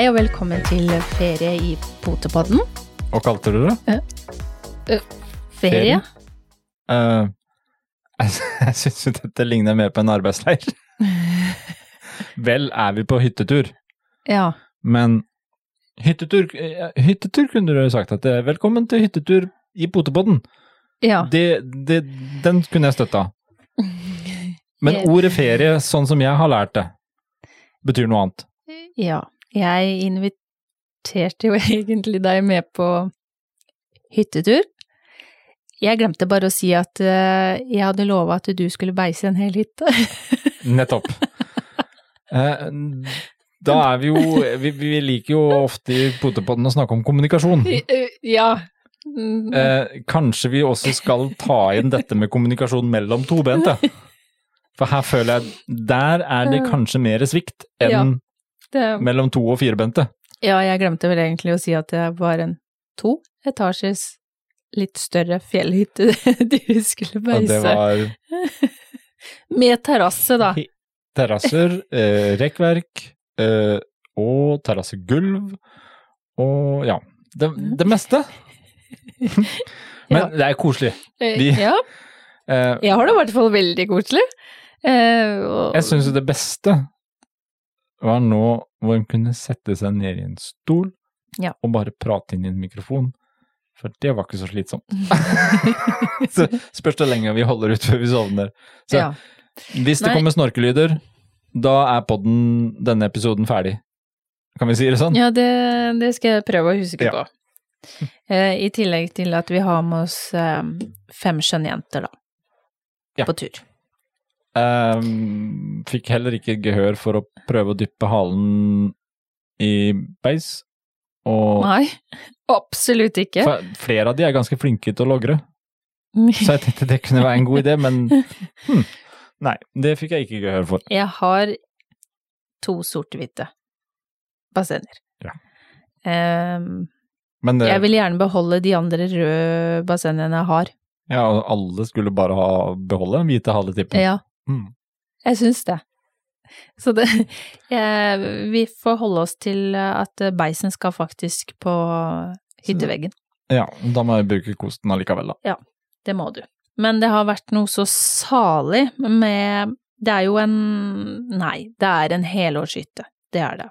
Hei og velkommen til ferie i Potepodden. Hva kalte du det? Ferie? Uh, jeg jeg syns jo dette ligner mer på en arbeidsleir. Vel er vi på hyttetur, Ja. men hyttetur, hyttetur kunne du jo sagt at det er velkommen til hyttetur i Potepodden. Ja. Det, det, den kunne jeg støtta. Men ordet ferie, sånn som jeg har lært det, betyr noe annet. ja. Jeg inviterte jo egentlig deg med på hyttetur. Jeg glemte bare å si at eh, jeg hadde lova at du skulle beise en hel hytte. Nettopp. Eh, da er vi jo vi, vi liker jo ofte i Potepodden å snakke om kommunikasjon. ja. Mm. Eh, kanskje vi også skal ta inn dette med kommunikasjon mellom tobente. For her føler jeg Der er det kanskje mer svikt enn. Det, mellom to- og firebente. ja, jeg glemte vel egentlig å si at det var en to etasjes litt større fjellhytte du skulle beise. det var Med terrasse, da. terrasser, eh, rekkverk eh, og terrassegulv og ja, det, det meste. Men Ja. det er koselig. Eh, Vi- Ja, Eh, jeg har det i hvert fall veldig koselig. Eh, og, jeg syns jo det beste var nå hvor hun kunne sette seg ned i en stol Ja. og bare prate inn i en mikrofon. For det var ikke så slitsomt. så spørs det lenge vi holder ut før vi sovner. Så ja. hvis det Nei. kommer snorkelyder, da er podden denne episoden ferdig. Kan vi si det sånn? ja, det, det skal jeg prøve å huske Ja. på. Eh, I tillegg til at vi har med oss eh, fem skjønne jenter, da. Ja. På tur. Ehm, fikk heller ikke gehør for å prøve å dyppe halen i beis. Og Nei, absolutt ikke. for flere av de er ganske flinke til å logre, så jeg tenkte det kunne være en god idé, men hmm. nei, det fikk jeg ikke gehør for. Jeg har to sort-hvite bassenger. Ja. Um, Men det, jeg vil gjerne beholde de andre røde bassengene jeg har. ja, alle skulle bare ha beholde den hvite haletippen. Ja, Mm. jeg syns det. Så det jeg, Vi får holde oss til at beisen skal faktisk på hytteveggen. Ja, da må jeg bruke kosten allikevel, da. Ja, Det må du. Men det har vært noe så salig med Det er jo en Nei, det er en helårshytte. Det er det.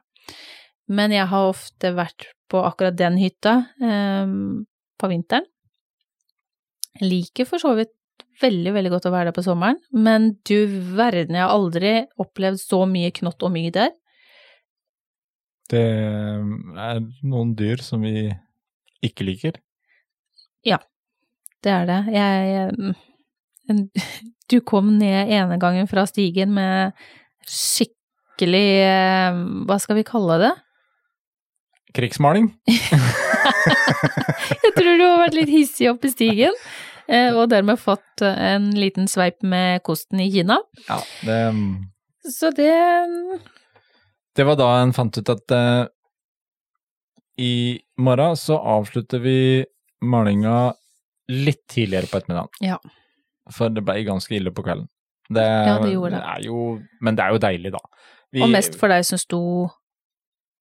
Men jeg har ofte vært på akkurat den hytta eh, på vinteren. Liker for så vidt veldig, veldig godt å være der på sommeren, men du verden, jeg har aldri opplevd så mye knott og mygg der. Det er noen dyr som vi ikke liker. Ja, Det er det. Jeg, jeg Du kom ned ene gangen fra stigen med skikkelig eh, Hva skal vi kalle det? Krigsmaling? Jeg tror du har vært litt hissig oppe i stigen, eh, og dermed fått en liten sveip med kosten i Kina. Ja, det Så det Det var da en fant ut at uh, i morgen så avslutter vi malinga litt tidligere på ettermiddagen. Ja. For det ble ganske ille på kvelden. Det, Ja, det gjorde det. Er jo, men det er jo deilig, da. Vi- Og mest for deg som sto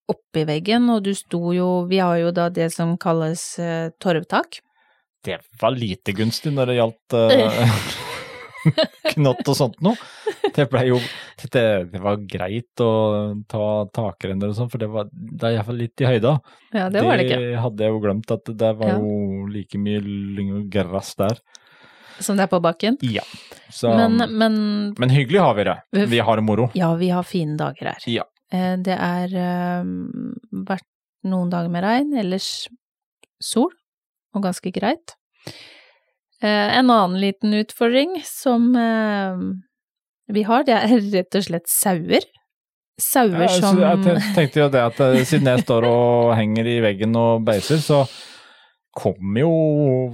oppi veggen, og du sto jo Vi har jo da det som kalles uh, torvtak. Det var lite gunstig når det gjaldt uh, knott og sånt noe. Det ble jo det, det var greit å ta takrenner og sånn, for det, var, det er iallfall litt i høyda. Ja, det var det ikke. hadde jeg jo glemt, at det var Ja. jo like mye lyng og gress der. Som det er på bakken. Ja. Så, Men, men, men hyggelig har vi det. Vi- Vi har det moro. Ja, vi har fine dager her. Ja. Eh, Det er eh, vært noen dager med regn, ellers sol, og ganske greit. Eh, En annen liten utfordring som eh, vi har, det er rett og slett sauer. Sauer som jeg tenkte jo det at eh, siden jeg står og henger i veggen og beiser, så kommer jo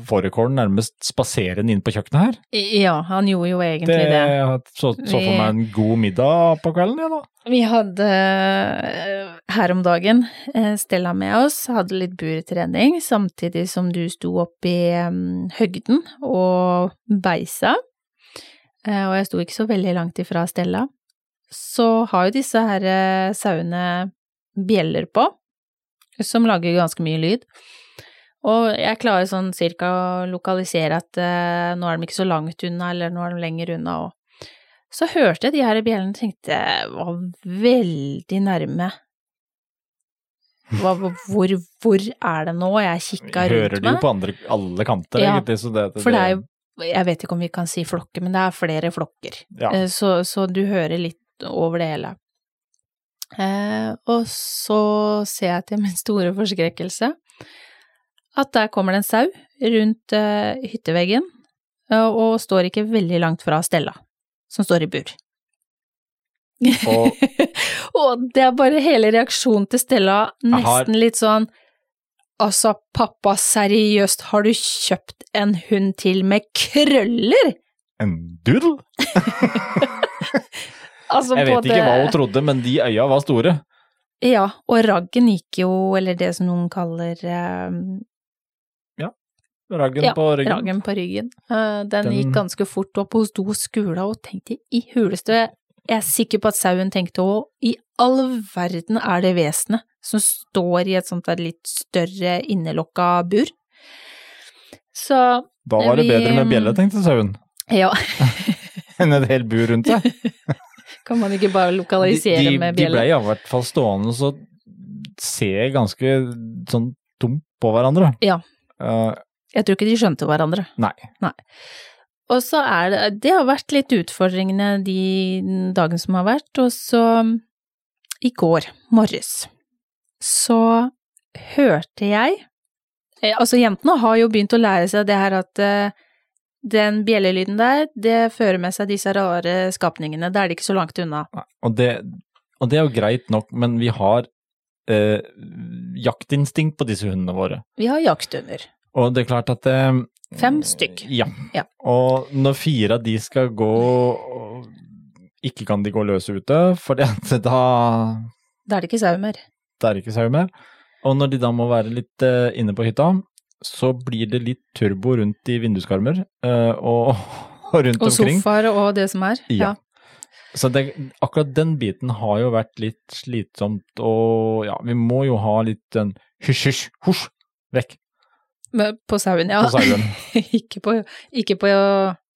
fårikålen nærmest spaserende inn på kjøkkenet her. Ja, han gjorde jo egentlig Det det. jeg så, så for meg en god middag på kvelden, jeg da. Vi hadde eh, her om dagen eh, Stella med oss, hadde litt burtrening, samtidig som du sto opp i mm, høgden og beisa. Eh, Og jeg sto ikke så veldig langt ifra Stella. Så har jo disse her sauene bjeller på, som lager ganske mye lyd. Og jeg klarer sånn cirka å lokalisere at eh, nå er de ikke så langt unna, eller nå er de lenger unna, og så hørte jeg de her bjellene og tenkte var veldig nærme. Hva, hvor, hvor er det nå? Jeg kikka Hører rundt de jo på andre, alle kanter, Ja, egentlig. Så det, For det er jo, jeg vet ikke om vi kan si flokker, men det er flere flokker. ja. Eh, Så, så du hører litt over det hele. Eh, og så ser jeg til min store forskrekkelse at der kommer det en sau rundt eh, hytteveggen, og står ikke veldig langt fra Stella, som står i bur. Og og det er bare hele reaksjonen til Stella nesten har- litt sånn Altså, pappa, seriøst, har du kjøpt en hund til med krøller? en doodle? Altså, Jeg vet både- ikke hva hun trodde, men de øya var store. Ja, og raggen gikk jo, eller det som noen kaller eh, Raggen Ja, på ryggen. raggen på ryggen. Eh, den, Den- gikk ganske fort opp, hun sto og skula og tenkte i huleste Jeg er sikker på at sauen tenkte òg, i all verden er det vesenet som står i et sånt der litt større innelokka bur? Så Da var det Vi, bedre med bjelle, tenkte sauen, ja, enn et helt bur rundt seg. kan man ikke bare lokalisere de, de, med de ble i hvert fall stående og se ganske sånn tomt på hverandre. Ja. Eh, Jeg tror ikke de skjønte hverandre. nei. Og så er det Det har vært litt utfordringene de dagene som har vært, og så i går morges så hørte jeg eh, Altså, jentene har jo begynt å lære seg det her at eh, den bjellelyden der, det fører med seg disse rare skapningene. Da er det ikke så langt unna. Og det, og det er jo greit nok, men vi har eh, jaktinstinkt på disse hundene våre. Vi har jakthunder. Og det er klart at det, Fem stykk. Ja. Ja. Og når fire av de skal gå Ikke kan de gå løse ute, for da, Da er det ikke sau mer. da er det ikke sau mer. Og når de da må være litt eh, inne på hytta, så blir det litt turbo rundt i vinduskarmer eh, og, og rundt Og omkring. sofaer og det som er. Ja. Så det, akkurat den biten har jo vært litt slitsomt, og ja, vi må jo ha litt den hysj, hysj, hosj, vekk På sauen, ja. på sauen. ikke, på, ikke på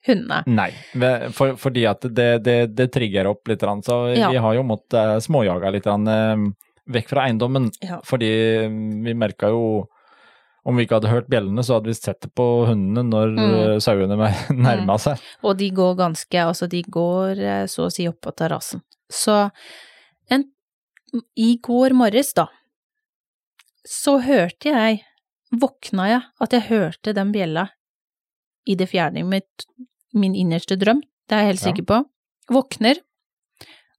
hundene. Nei, for, fordi at det, det, det trigger opp litt, så Ja. vi har jo måttet uh, småjage litt eh, vekk fra eiendommen. Ja. Fordi vi merka jo om vi ikke hadde hørt bjellene, så hadde vi sett det på hundene når Mm. eh, sauene nærma seg. Og de går ganske, altså de går eh, så å si opp på terrassen. Så en, i går morges da, så hørte jeg, våkna jeg, at jeg hørte den bjella i det fjerne, mitt, min innerste drøm, det er jeg helt sikker på. Våkner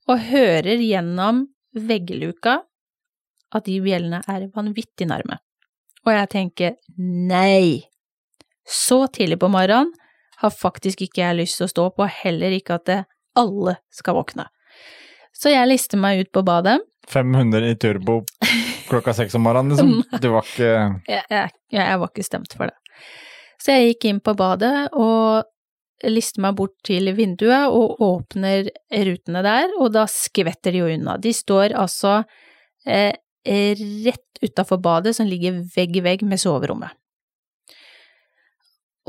og hører gjennom veggluka at de bjellene er vanvittig nærme. Og jeg tenker nei, så tidlig på morgenen har faktisk ikke jeg lyst til å stå på, heller ikke at alle skal våkne. Så jeg lister meg ut på badet. 500 i turbo klokka seks om morgenen, liksom. Du var ikke Jeg, jeg, jeg var ikke stemt for det. Så jeg gikk inn på badet og lister meg bort til vinduet og åpner rutene der, og da skvetter de jo unna. De står altså eh, rett utafor badet som ligger vegg i vegg med soverommet.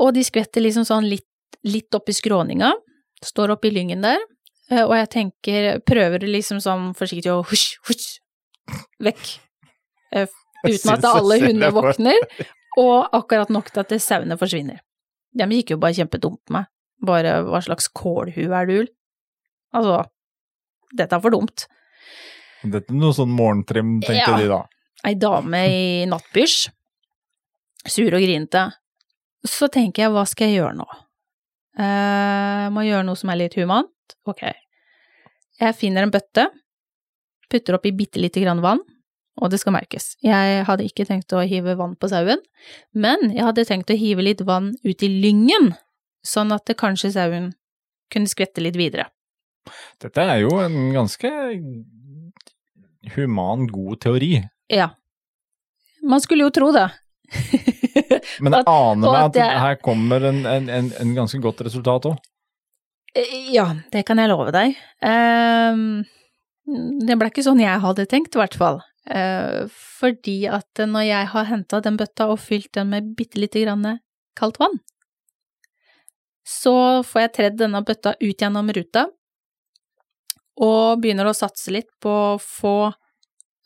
Og de skvetter liksom sånn litt, litt i skråninga, står opp i lyngen der, eh, og jeg tenker, prøver liksom sånn forsiktig å husj, husj, vekk. Eh, Uten at alle hundene våkner, og akkurat nok til at sauene forsvinner. De gikk jo bare kjempedumt på meg. Bare hva slags kålhue er du? Altså, dette er for dumt. Dette er noe sånn morgentrim, tenkte Ja. de da. Ei dame i nattbysj, sur og grinete. Så tenker jeg, hva skal jeg gjøre nå? Eh, må gjøre noe som er litt humant. Ok. Jeg finner en bøtte, putter oppi bitte lite grann vann, og det skal merkes. Jeg hadde ikke tenkt å hive vann på sauen, men jeg hadde tenkt å hive litt vann ut i lyngen, sånn at det kanskje sauen kunne skvette litt videre. Dette er jo en ganske human, god teori. Ja. Man skulle jo tro det. Men jeg aner meg at at her kommer en, en, en, en ganske godt resultat òg. Eh, Ja, det kan jeg love deg. Um, det ble ikke sånn jeg hadde tenkt, i hvert fall. Eh, fordi at når jeg har henta den bøtta og fylt den med bitte lite grann kaldt vann, så får jeg tredd denne bøtta ut gjennom ruta, og begynner å satse litt på å få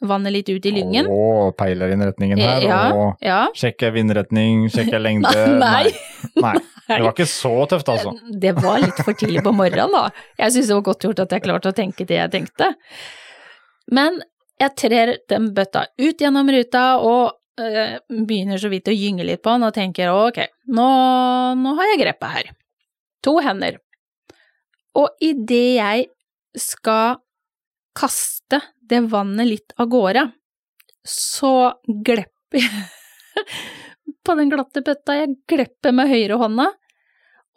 vannet litt ut i lyngen. Og peiler inn retningen her, Ja, og ja. sjekker vindretning, sjekker lengde. Nei. Nei. Det var ikke så tøft, altså. Det var litt for tidlig på morgenen, da. Jeg syns det var godt gjort at jeg klarte å tenke det jeg tenkte. Men jeg trer den bøtta ut gjennom ruta og øh, begynner så vidt å gynge litt på den og tenker ok, nå, nå har jeg grepet her. To hender. Og idet jeg skal kaste det vannet litt av gårde, så glepper jeg på den glatte bøtta. Jeg glepper med høyrehånda,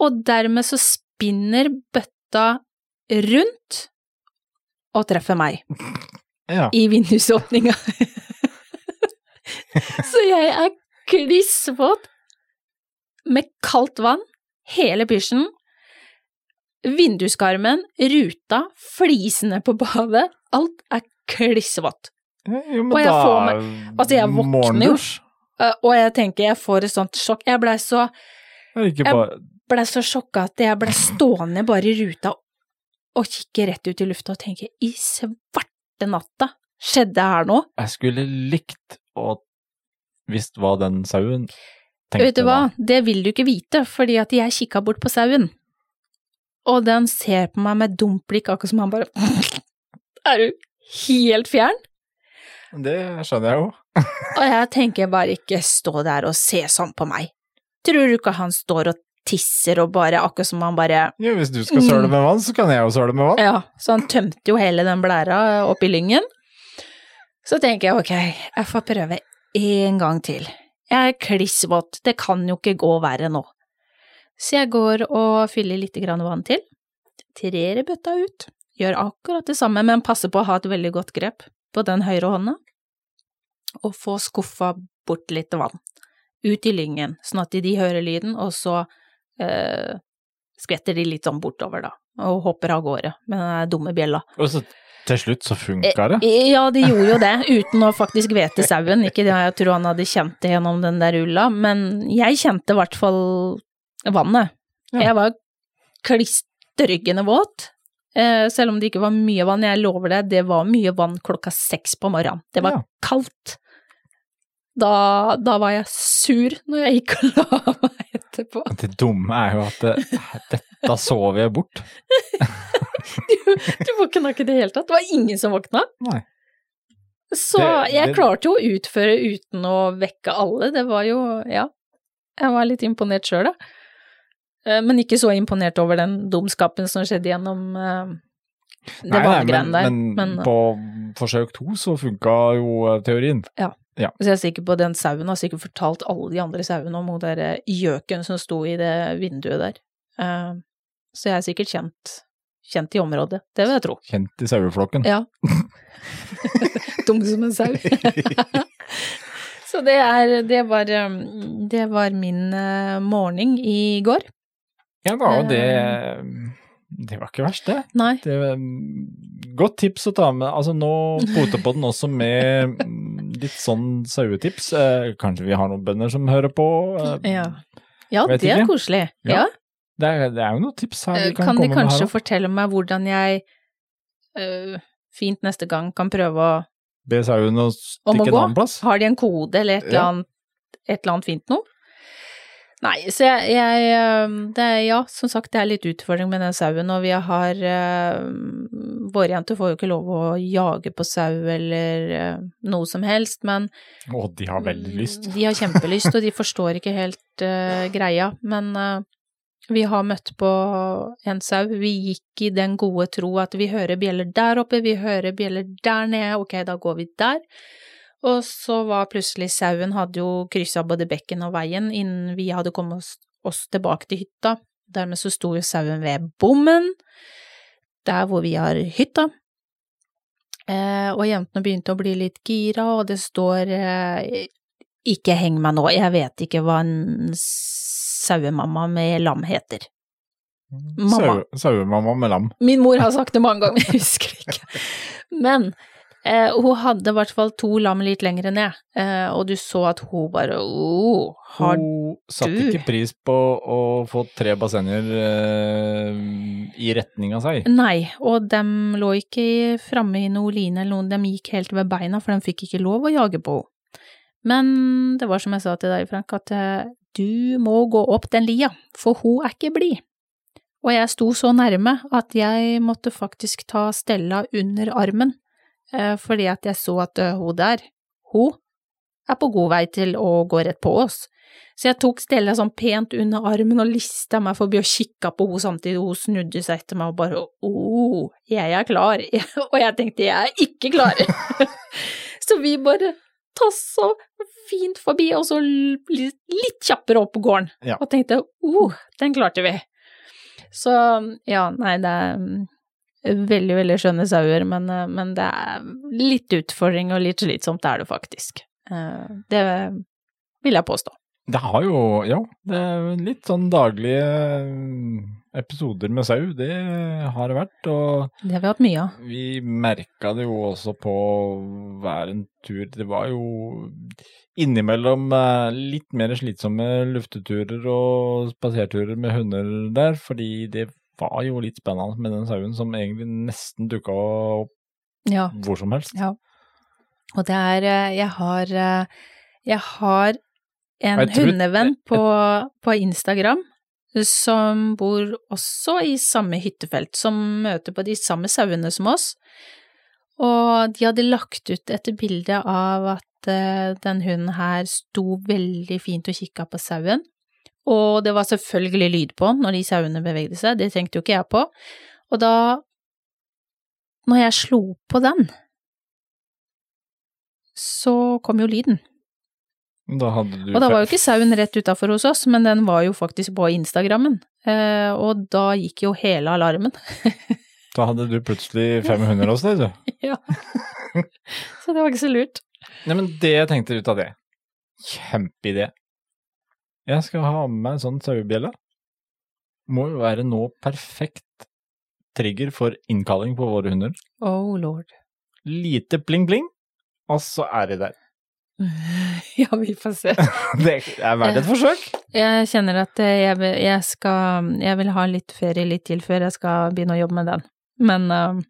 og dermed så spinner bøtta rundt og treffer meg Ja. i vindusåpninga. så jeg er klissvåt med kaldt vann, hele pysjen. Vinduskarmen, ruta, flisene på badet, alt er klissvått. Jo, men Og jeg da får meg- altså, jeg våkner jo. Eh, Og jeg tenker jeg får et sånt sjokk. Jeg blei så, Jeg- blei ble så sjokka at jeg ble stående bare i ruta og kikke rett ut i lufta og tenke i svarte natta, skjedde her nå? Jeg skulle likt å visst hva den sauen tenkte Vet du hva, det vil du ikke vite, fordi at jeg kikka bort på sauen, og den ser på meg med dumt blikk, akkurat som han bare Er du helt fjern? Det skjønner jeg jo. Og jeg tenker bare ikke stå der og se sånn på meg. Tror du ikke han står og tisser og bare akkurat som han bare Ja, hvis du skal søle med vann, så kan jeg jo søle med vann. Ja, så han tømte jo hele den blæra opp i lyngen. Så tenker jeg ok, jeg får prøve en gang til. Jeg er klissvåt, det kan jo ikke gå verre nå. Så jeg går og fyller litt grann vann til, trer bøtta ut, gjør akkurat det samme, men passer på å ha et veldig godt grep på den høyre hånda, og få skuffa bort litt vann ut i lyngen, sånn at de hører lyden, og så eh, skvetter de litt sånn bortover, da, og hopper av gårde med den dumme bjella. Og så til slutt så funka det. Eh, Ja, de gjorde jo det, uten å faktisk vete sauen. Ikke det jeg tror han hadde kjent det gjennom den der ulla, men jeg kjente i hvert fall vannet. Ja. Jeg var klistryggende våt, eh, selv om det ikke var mye vann. Jeg lover deg, det var mye vann klokka seks på morgenen. Det var Ja. kaldt. Da, da var jeg sur når jeg gikk og la meg etterpå. Det dumme er jo at det, dette sov jeg bort. Du, du våkna ikke i det hele tatt. Det var ingen som våkna. Nei. Så Det- jeg det- klarte jo å utføre uten å vekke alle, det var jo, ja. Jeg var litt imponert sjøl, da. Eh, Men ikke så imponert over den dumskapen som skjedde gjennom eh, det Nei, nei, vanngreiene der. men, men Men, på forsøk to så funka jo eh, teorien. så jeg er sikker på den sauen har sikkert fortalt alle de andre sauene om hun derre eh, gjøken som sto i det vinduet der. Uh, Så jeg er sikkert kjent, kjent i området, det vil jeg tro. Kjent i saueflokken. Ja. Dum som en sau. Så det er Det var, um, det var min uh, morgen i går. Ja det var jo det Eh. Det var ikke verst, det. Nei. det er, mm, godt tips å ta med. Altså, nå poter på den også med litt sånn sauetips. Eh, kanskje vi har noen bønder som hører på? Eh, Ja, ja det det er koselig. Ja, Ja. Det, er, det er jo noen tips her Eh, kan, Kan de kanskje her fortelle meg hvordan jeg uh, fint neste gang kan prøve å Be sauen å stikke en annen plass. Har de en kode eller et eller Ja. annet, et eller annet fint noe? Nei, så jeg, jeg det er, Ja, som sagt, det er litt utfordring med den sauen, og vi har uh, Våre jenter får jo ikke lov å jage på sau eller uh, noe som helst, men Å, de har veldig lyst. De har kjempelyst, og de forstår ikke helt uh, greia, men uh, vi har møtt på en sau. Vi gikk i den gode tro at vi hører bjeller der oppe, vi hører bjeller der nede, ok, da går vi der. Og så var plutselig sauen hadde jo kryssa både bekken og veien innen vi hadde kommet oss, oss tilbake til hytta. Dermed så sto jo sauen ved bommen, der hvor vi har hytta. Eh, og jentene begynte å bli litt gira, og det står eh, ikke heng meg nå, jeg vet ikke hva en sauemamma med lam heter. Mamma. Sauemamma med lam. Min mor har sagt det mange ganger, jeg husker det ikke. Men Eh, hun hadde i hvert fall to lam litt lenger ned, eh, og du så at hun bare oh, har Hun satte ikke pris på å få tre bassenger eh, i retning av seg. Nei, og de lå ikke framme i noe line eller noe, de gikk helt ved beina, for de fikk ikke lov å jage på henne. Men det var som jeg sa til deg, Frank, at eh, du må gå opp den lia, for hun er ikke blid. Og jeg sto så nærme at jeg måtte faktisk ta Stella under armen, fordi at jeg så at eh, hun der, hun er på god vei til å gå rett på oss. Så jeg tok Stella sånn pent under armen og lista meg forbi og kikka på henne samtidig, hun snudde seg etter meg og bare oh, jeg er klar. Og jeg tenkte jeg er ikke klar. Så vi bare tassa fint forbi, og så litt, litt kjappere opp på gården. Ja. Og tenkte oh, den klarte vi. Så ja, nei, det er mm, veldig, veldig skjønne sauer, men, eh, men det er litt utfordring og litt slitsomt, det er det faktisk. Eh, Det vil jeg påstå. Det har jo, ja, det er litt sånn daglige eh, episoder med sau, det har det vært. Og Det har vi hatt mye av. vi merka det jo også på hver en tur. Det var jo innimellom litt mer slitsomme lufteturer og spaserturer med hunder der, fordi det var jo litt spennende med den sauen som egentlig nesten dukka opp Ja. hvor som helst. Ja. Og det er eh, Jeg har eh, Jeg har en Jeg hundevenn på, på Instagram som bor også i samme hyttefelt, som møter på de samme sauene som oss. Og de hadde lagt ut et bilde av at eh, den hunden her sto veldig fint og kikka på sauen. Og det var selvfølgelig lyd på når de sauene bevegde seg, det tenkte jo ikke jeg på. Og da, når jeg slo på den, så kom jo lyden. Da hadde du Og da var jo ikke sauen rett utafor hos oss, men den var jo faktisk på Instagrammen. Eh, og da gikk jo hele alarmen. Da hadde du plutselig 500 hos deg, du. ja. Så det var ikke så lurt. Nei, men det jeg tenkte ut av det, kjempeidé. Jeg skal ha med meg en sånn sauebjelle. Må jo være nå perfekt trigger for innkalling på våre hunder. Oh lord. Lite pling-pling, og så er de der. ja, vi får se. Det er verdt et forsøk. Jeg kjenner at eh, jeg jeg skal Jeg vil ha litt ferie litt til før jeg skal begynne å jobbe med den. Men uh,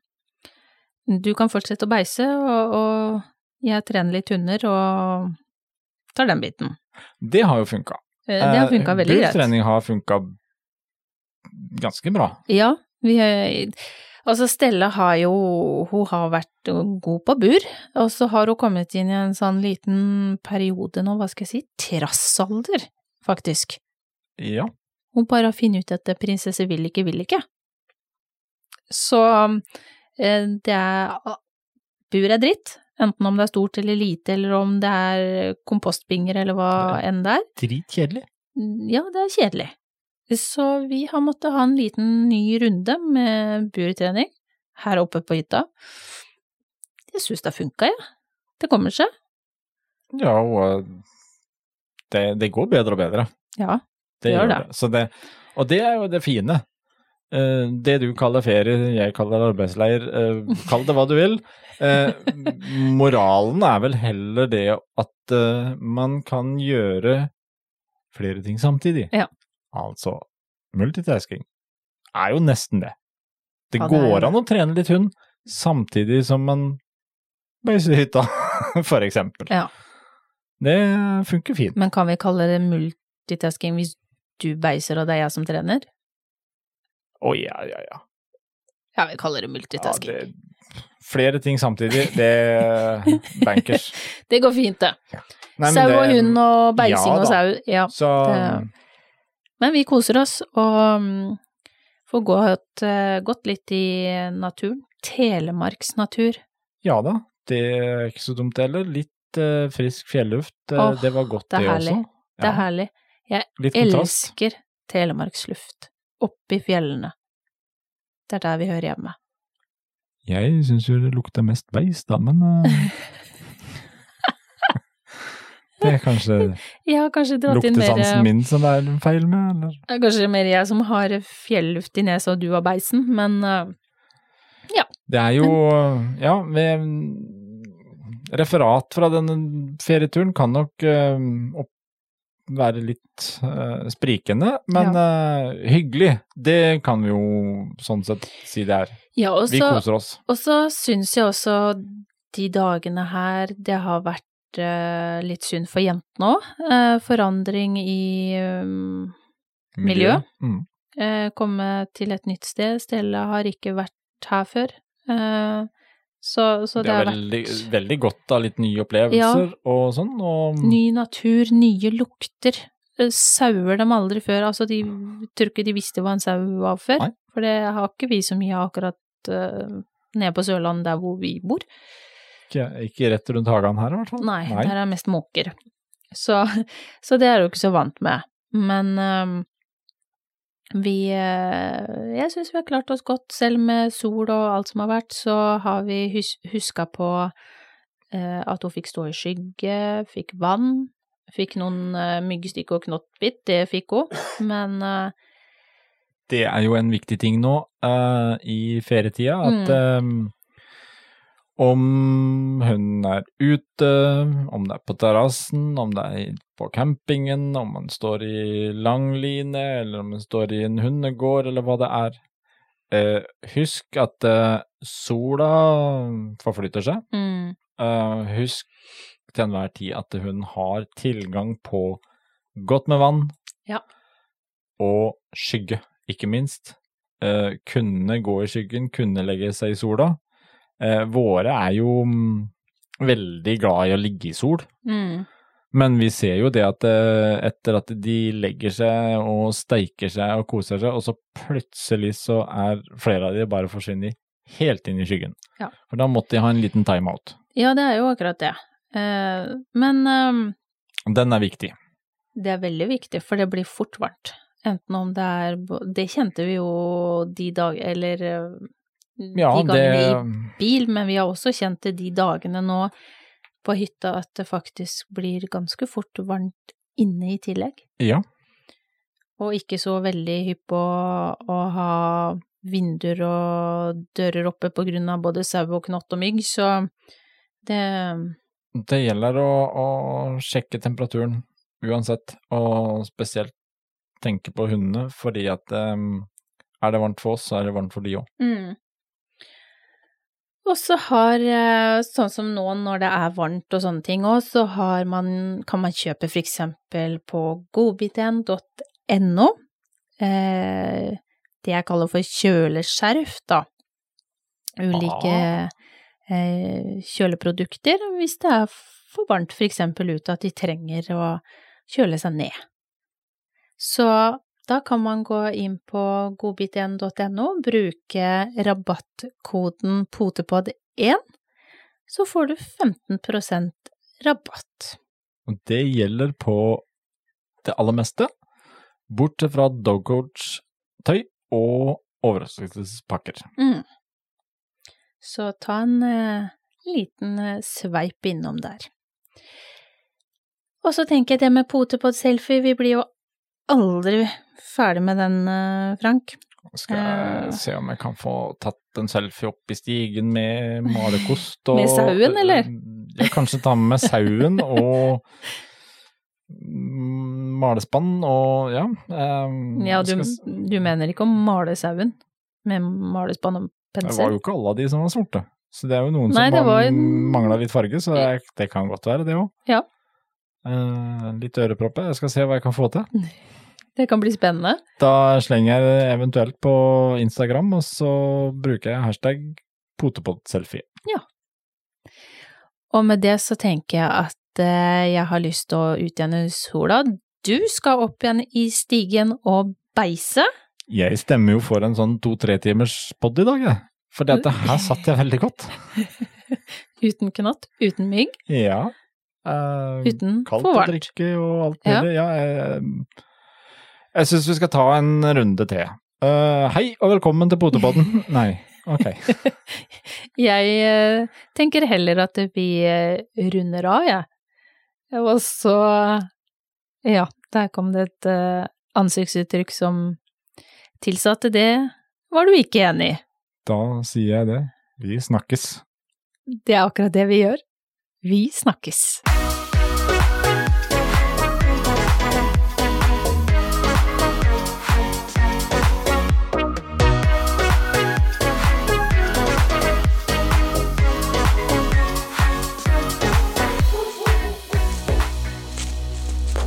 du kan fortsette å beise, og, og jeg trener litt hunder og tar den biten. Det har jo funka. Eh, Det har funka veldig greit. Burtrening har funka ganske bra. Ja, vi Altså, Stella har jo Hun har vært god på bur, og så har hun kommet inn i en sånn liten periode nå, hva skal jeg si, trassalder, faktisk. Ja. Hun bare har funnet ut at prinsesse vil ikke, vil ikke. Så eh, det er Bur er dritt, enten om det er stort eller lite, eller om det er kompostbinger eller hva enn det er. Dritkjedelig. Ja, det er kjedelig. Så vi har måttet ha en liten ny runde med burtrening her oppe på hytta. Jeg syns det har funka, jeg. Ja. Det kommer seg. Ja, og det, det går bedre og bedre. Ja. Det Gjør gjør det. det. Så det. Og det er jo det fine. Eh, det du kaller ferie, jeg kaller arbeidsleir, eh, kall det hva du vil. Eh, moralen er vel heller det at man kan gjøre flere ting samtidig. Ja. Altså, multitasking er jo nesten det. Det Ja, går det. an å trene litt hund samtidig som man beiser hytta, for eksempel. Ja. Det funker fint. Men kan vi kalle det multitasking hvis du beiser og det er jeg som trener? Å ja, ja, ja. Ja, vi kaller det ja multitasking. det, flere ting samtidig, det bankers. det... går fint, det. Nei, sau og det- hund og beising Ja og sau, ja. Så det- Men vi koser oss og mm, får gått, eh, gått litt i naturen. Telemarks natur. ja da, det er ikke så dumt heller. Litt uh, frisk fjelluft, oh, det var godt det det, er herlig. også. Det er herlig. Jeg. Elsker telemarksluft. Oppi fjellene. Det er der vi hører hjemme. Jeg syns jo det lukter mest beis, da, men uh... Det er kanskje kanskje luktesansen min som det er feil med, eller? Det er kanskje mer jeg som har fjelluft i nesa og du har beisen, men ja. Det er jo Ja, vi, referat fra denne ferieturen kan nok uh, opp, være litt uh, sprikende, men eh, hyggelig. Det kan vi jo sånn sett si det er. Ja, også, Vi koser oss. og så syns jeg også de dagene her det har vært uh, litt synd for jentene òg. Forandring i um, Miljø. Mm. eh, komme til et nytt sted. Stella har ikke vært her før. Eh, så, så Det det, har vært veldig, veldig godt av litt nye opplevelser og sånn. Og ny natur, nye lukter. Eh, Sauer dem aldri før. Altså, de tror ikke de visste hva en sau var før. Nei. For det har ikke vi så mye akkurat uh, nede på Sørlandet der hvor vi bor. ikke, ikke rett rundt hagen her, i hvert fall. Nei, der er mest måker. Så, så det er jo ikke så vant med. Men øhm, vi øh, Jeg syns vi har klart oss godt, selv med sol og alt som har vært, så har vi hus huska på øh, at hun fikk stå i skygge, fikk vann. Fikk noen øh, myggstikk og knottbitt, det fikk hun, men Det er jo en viktig ting nå eh, i ferietida, at eh, om hun er ute, om det er på terrassen, om det er på campingen, om man står i langline, eller om man står i en hundegård, eller hva det er. Eh, husk at eh, sola forflytter seg. mm, Eh, husk til enhver tid at hun har tilgang på godt med vann. Ja. Og skygge, ikke minst. Eh, kunne gå i skyggen, kunne legge seg i sola. Eh, våre er jo mm, veldig glad i å ligge i sol. mm, Men vi ser jo det at eh, etter at de legger seg og steiker seg og koser seg, og så plutselig så er flere av de bare forsvinner helt inn i skyggen. Ja. For da måtte de ha en liten timeout. Ja, det er jo akkurat det. Eh, men Den er viktig. Det er veldig viktig, for det blir fort varmt. Enten om det er Det kjente vi jo de dager Eller Ja, de det i bil, men vi har også kjent det de dagene nå på hytta at det faktisk blir ganske fort varmt inne i tillegg. Ja. Og ikke så veldig hypp på å ha vinduer og dører oppe på grunn av både sau og knott og mygg, så det Det gjelder å, å sjekke temperaturen uansett, og spesielt tenke på hundene, fordi at um, er det varmt for oss, så er det varmt for de òg. Mm. Og så har, eh, sånn som nå når det er varmt og sånne ting òg, så har man, kan man kjøpe for eksempel på godbiten.no eh, det jeg kaller for kjøleskjerf, da. Ulike eh, kjøleprodukter hvis det er for varmt for eksempel ute at de trenger å kjøle seg ned. Så da kan man gå inn på godbit1.no, bruke rabattkoden potepod1, så får du 15 rabatt. Og det gjelder på det aller meste, bortsett fra dogcoach-tøy og overraskelsespakker. Mm. Så ta en eh, liten eh, sveip innom der. Og så tenker jeg det med potepod-selfie, vi blir jo aldri ferdig med den, eh, Frank. Skal jeg Eh. se om jeg kan få tatt en selfie opp i stigen med malerkost og Med sauen, eller? Ja, kanskje ta med sauen og mm, malespann og ja. Um, Ja, du, skal du mener ikke å male sauen med malespann og pensel? Det var jo ikke alle av de som var sorte. Så det er jo noen Nei, som var var... mangla litt farge, så det, det kan godt være det òg. Ja. litt ørepropper. Jeg skal se hva jeg kan få til. Det kan bli spennende. Da slenger jeg det eventuelt på Instagram, og så bruker jeg hashtag potepodselfie. Og med det så tenker jeg at eh, jeg har lyst til å utjevne sola. Du skal opp igjen i stigen og beise. Jeg stemmer jo for en sånn to-tre timers pod i dag, jeg. For dette her satt jeg veldig godt. Uten knott, uten mygg, Ja. Eh, uten kaldt for å drikke og alt Ja. Ja, jeg, jeg syns vi skal ta en runde til. Uh, hei og velkommen til Potepodden. Nei, ok. Jeg uh, tenker heller at vi uh, runder av, jeg. Og så Ja, der kom det et ansiktsuttrykk som tilsatte det. Var du ikke enig i? Da sier jeg det. Vi snakkes. Det er akkurat det vi gjør. Vi snakkes!